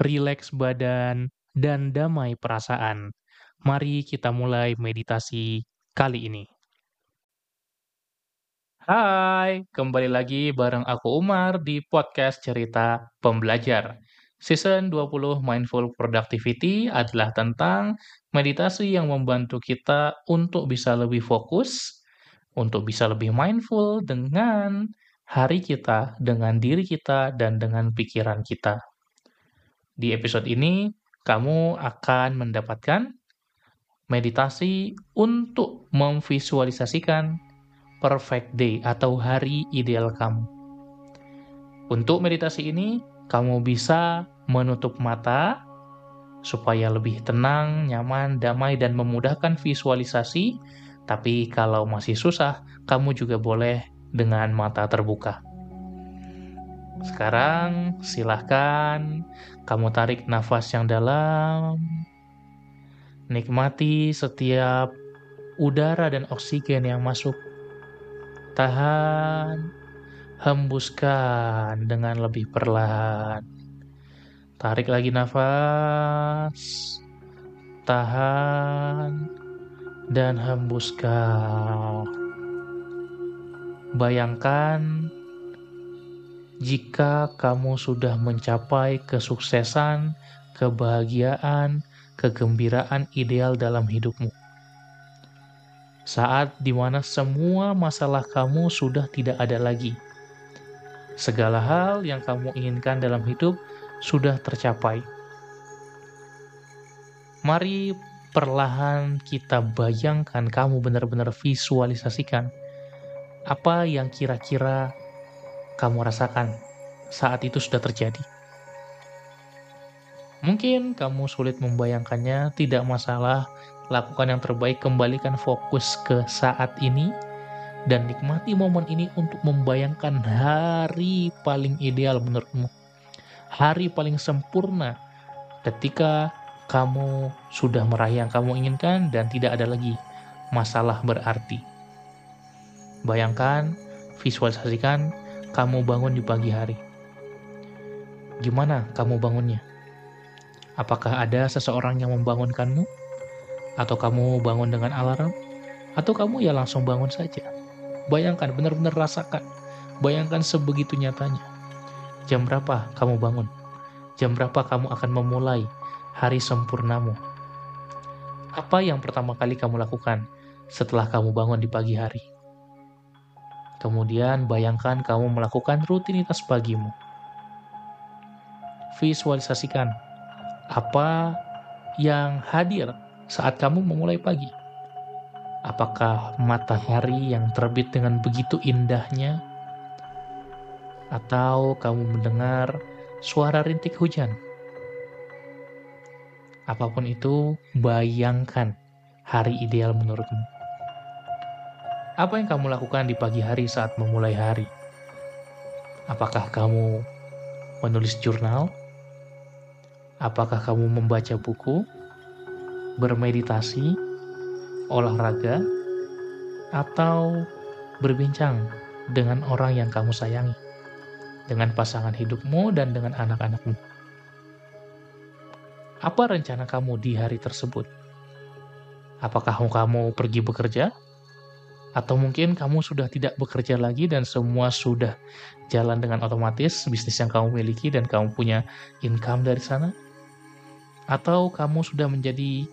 rileks badan, dan damai perasaan. Mari kita mulai meditasi kali ini. Hai, kembali lagi bareng aku Umar di podcast Cerita Pembelajar. Season 20 Mindful Productivity adalah tentang meditasi yang membantu kita untuk bisa lebih fokus, untuk bisa lebih mindful dengan hari kita, dengan diri kita, dan dengan pikiran kita. Di episode ini, kamu akan mendapatkan meditasi untuk memvisualisasikan perfect day atau hari ideal kamu. Untuk meditasi ini, kamu bisa menutup mata supaya lebih tenang, nyaman, damai, dan memudahkan visualisasi. Tapi kalau masih susah, kamu juga boleh dengan mata terbuka. Sekarang silahkan kamu tarik nafas yang dalam. Nikmati setiap udara dan oksigen yang masuk. Tahan, hembuskan dengan lebih perlahan. Tarik lagi nafas, tahan, dan hembuskan. Bayangkan jika kamu sudah mencapai kesuksesan, kebahagiaan, kegembiraan ideal dalam hidupmu. Saat di mana semua masalah kamu sudah tidak ada lagi. Segala hal yang kamu inginkan dalam hidup sudah tercapai. Mari perlahan kita bayangkan kamu benar-benar visualisasikan apa yang kira-kira kamu rasakan saat itu sudah terjadi. Mungkin kamu sulit membayangkannya, tidak masalah. Lakukan yang terbaik, kembalikan fokus ke saat ini, dan nikmati momen ini untuk membayangkan hari paling ideal menurutmu. Hari paling sempurna ketika kamu sudah meraih yang kamu inginkan dan tidak ada lagi masalah berarti. Bayangkan, visualisasikan kamu bangun di pagi hari. Gimana kamu bangunnya? Apakah ada seseorang yang membangunkanmu? Atau kamu bangun dengan alarm? Atau kamu ya langsung bangun saja? Bayangkan, benar-benar rasakan. Bayangkan sebegitu nyatanya. Jam berapa kamu bangun? Jam berapa kamu akan memulai hari sempurnamu? Apa yang pertama kali kamu lakukan setelah kamu bangun di pagi hari? Kemudian bayangkan kamu melakukan rutinitas pagimu. Visualisasikan apa yang hadir saat kamu memulai pagi. Apakah matahari yang terbit dengan begitu indahnya? Atau kamu mendengar suara rintik hujan? Apa pun itu, bayangkan hari ideal menurutmu. Apa yang kamu lakukan di pagi hari saat memulai hari? Apakah kamu menulis jurnal? Apakah kamu membaca buku, bermeditasi, olahraga, atau berbincang dengan orang yang kamu sayangi, dengan pasangan hidupmu dan dengan anak-anakmu? Apa rencana kamu di hari tersebut? Apakah kamu pergi bekerja? Atau mungkin kamu sudah tidak bekerja lagi dan semua sudah jalan dengan otomatis bisnis yang kamu miliki dan kamu punya income dari sana? Atau kamu sudah menjadi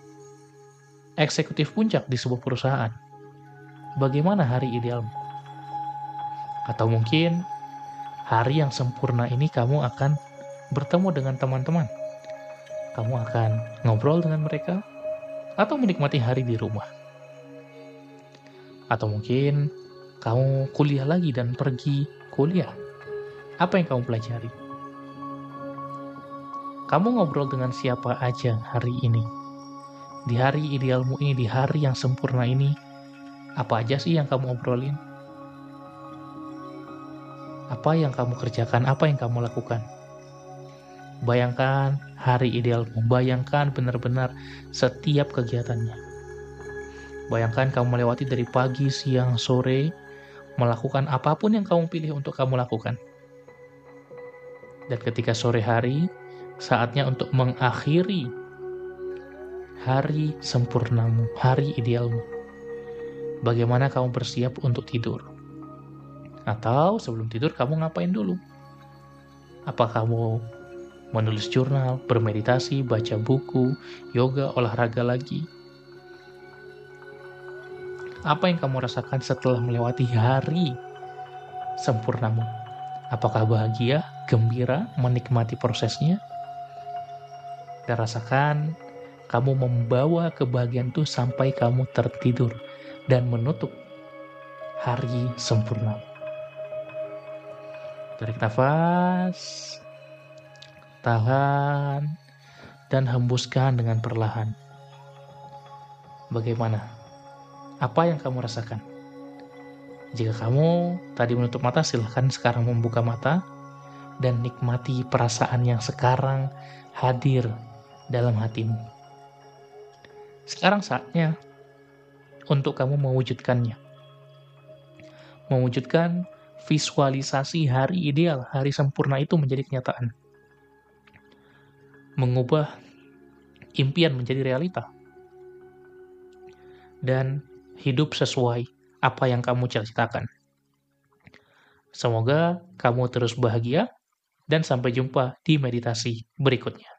eksekutif puncak di sebuah perusahaan? Bagaimana hari idealmu? Atau mungkin hari yang sempurna ini kamu akan bertemu dengan teman-teman. Kamu akan ngobrol dengan mereka atau menikmati hari di rumah. Atau mungkin kamu kuliah lagi dan pergi kuliah. Apa yang kamu pelajari? Kamu ngobrol dengan siapa aja hari ini? Di hari idealmu ini, di hari yang sempurna ini, apa aja sih yang kamu obrolin? Apa yang kamu kerjakan? Apa yang kamu lakukan? Bayangkan hari idealmu, bayangkan benar-benar setiap kegiatannya. Bayangkan kamu melewati dari pagi, siang, sore, melakukan apa pun yang kamu pilih untuk kamu lakukan. Dan ketika sore hari, saatnya untuk mengakhiri hari sempurnamu, hari idealmu. Bagaimana kamu bersiap untuk tidur? Atau sebelum tidur kamu ngapain dulu? Apa kamu menulis jurnal, bermeditasi, baca buku, yoga, olahraga lagi? Apa yang kamu rasakan setelah melewati hari sempurnamu? Apakah bahagia, gembira, menikmati prosesnya? dan rasakan kamu membawa kebahagiaan itu sampai kamu tertidur dan menutup hari sempurna. Tarik nafas, tahan, dan hembuskan dengan perlahan. Bagaimana? Apa yang kamu rasakan? Jika kamu tadi menutup mata, silahkan sekarang membuka mata dan nikmati perasaan yang sekarang hadir dalam hatimu. Sekarang saatnya untuk kamu mewujudkannya. Mewujudkan visualisasi hari ideal, hari sempurna itu menjadi kenyataan. Mengubah impian menjadi realita. Dan hidup sesuai apa yang kamu cita-citakan. Semoga kamu terus bahagia dan sampai jumpa di meditasi berikutnya.